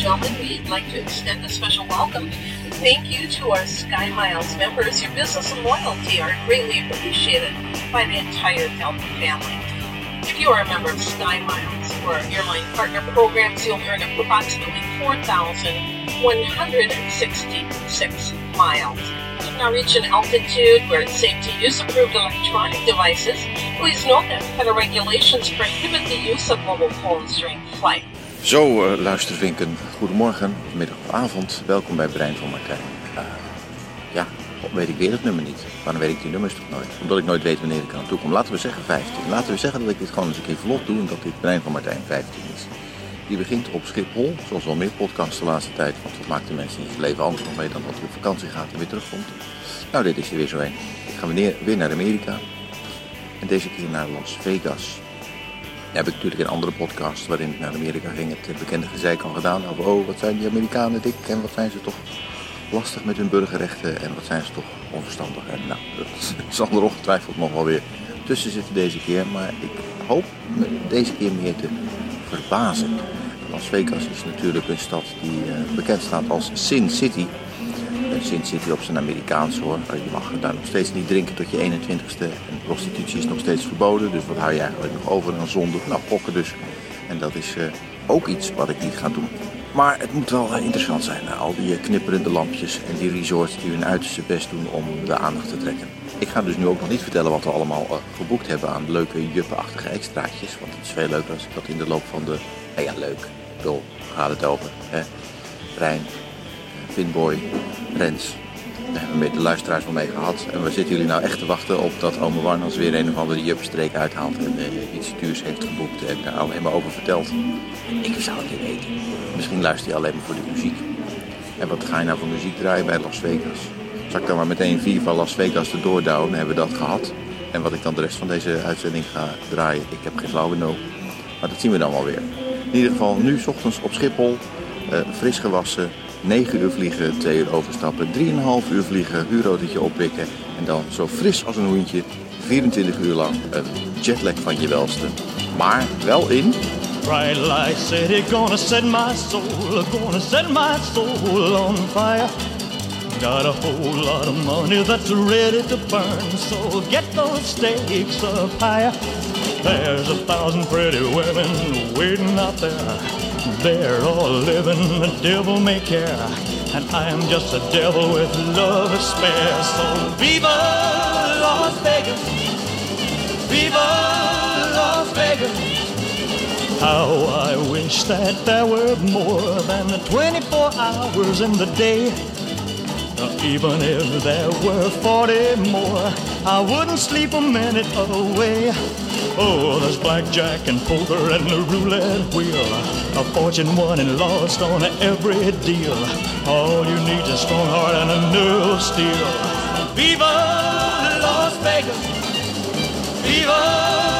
gentlemen, we'd like to extend a special welcome. Thank you to our Sky Miles members. Your business and loyalty are greatly appreciated by the entire Delta family. If you are a member of Sky Miles or our airline partner programs, you'll earn approximately 4,166 miles. You've now reached an altitude where it's safe to use approved electronic devices. Please note that federal regulations prohibit the use of mobile phones during flight. Zo, uh, luistervinken. Goedemorgen, middag of avond. Welkom bij Brein van Martijn. Uh, ja, weet ik weer het nummer niet. Waarom weet ik die nummers toch nooit? Omdat ik nooit weet wanneer ik aan toe kom. Laten we zeggen 15. Laten we zeggen dat ik dit gewoon eens een keer vlot doe en dat dit Brein van Martijn 15 is. Die begint op Schiphol, zoals al meer podcasts de laatste tijd. Want wat maakt de mensen in het leven anders nog mee dan dat hij op vakantie gaat en weer terugkomt. Nou, dit is er weer zo een. Ik ga weer naar Amerika. En deze keer naar Las Vegas heb ik natuurlijk in andere podcasts waarin ik naar Amerika ging het bekende gezeik al gedaan over oh wat zijn die Amerikanen dik en wat zijn ze toch lastig met hun burgerrechten en wat zijn ze toch onverstandig. En nou, dat zal er ongetwijfeld nog wel weer tussen zitten deze keer, maar ik hoop deze keer meer te verbazen. Las Vegas is natuurlijk een stad die uh, bekend staat als Sin City. Sin City op zijn Amerikaans hoor. Je mag daar nog steeds niet drinken tot je 21ste. En prostitutie is nog steeds verboden. Dus wat hou je eigenlijk nog over aan zonde? Nou, pokken dus. En dat is uh, ook iets wat ik niet ga doen. Maar het moet wel uh, interessant zijn. Al die knipperende lampjes en die resorts die hun uiterste best doen om de aandacht te trekken. Ik ga dus nu ook nog niet vertellen wat we allemaal geboekt hebben aan leuke juppenachtige extraatjes. Want het is veel leuker als ik dat in de loop van de... Nou ja, leuk. Bedoel, gaat het over. Hè? Rijn, Finboy, Rens. Daar hebben we met de luisteraars wel mee gehad. En we zitten jullie nou echt te wachten op dat Ome Warnels weer een of andere juppenstreek uithaalt. En uh, iets duurs heeft geboekt en daar alleen maar over vertelt. Ik zou het niet weten. Misschien luister je alleen maar voor de muziek. En wat ga je nou voor muziek draaien bij Las Vegas? Zal ik dan maar meteen vier van Las Vegas erdoor douwen? Hebben we dat gehad? En wat ik dan de rest van deze uitzending ga draaien, ik heb geen flauwe nul. Maar dat zien we dan wel weer. In ieder geval nu s ochtends op Schiphol, uh, fris gewassen, 9 uur vliegen, 2 uur overstappen, 3,5 uur vliegen, huurautootje oppikken en dan zo fris als een hoentje 24 uur lang een jetlag van je welste. Maar wel in... Bright light city gonna set my soul, gonna set my soul on fire. Got a whole lot of money that's ready to burn, so get those stakes up higher. There's a thousand pretty women waiting out there. They're all living the devil may care. And I am just a devil with love to spare. So Viva Las Vegas! Viva Las Vegas! How I wish that there were more than the 24 hours in the day. Even if there were 40 more, I wouldn't sleep a minute away. Oh, there's blackjack and poker and the roulette wheel. A fortune won and lost on every deal. All you need is a strong heart and a nerve of steel. Viva Las Vegas! Viva!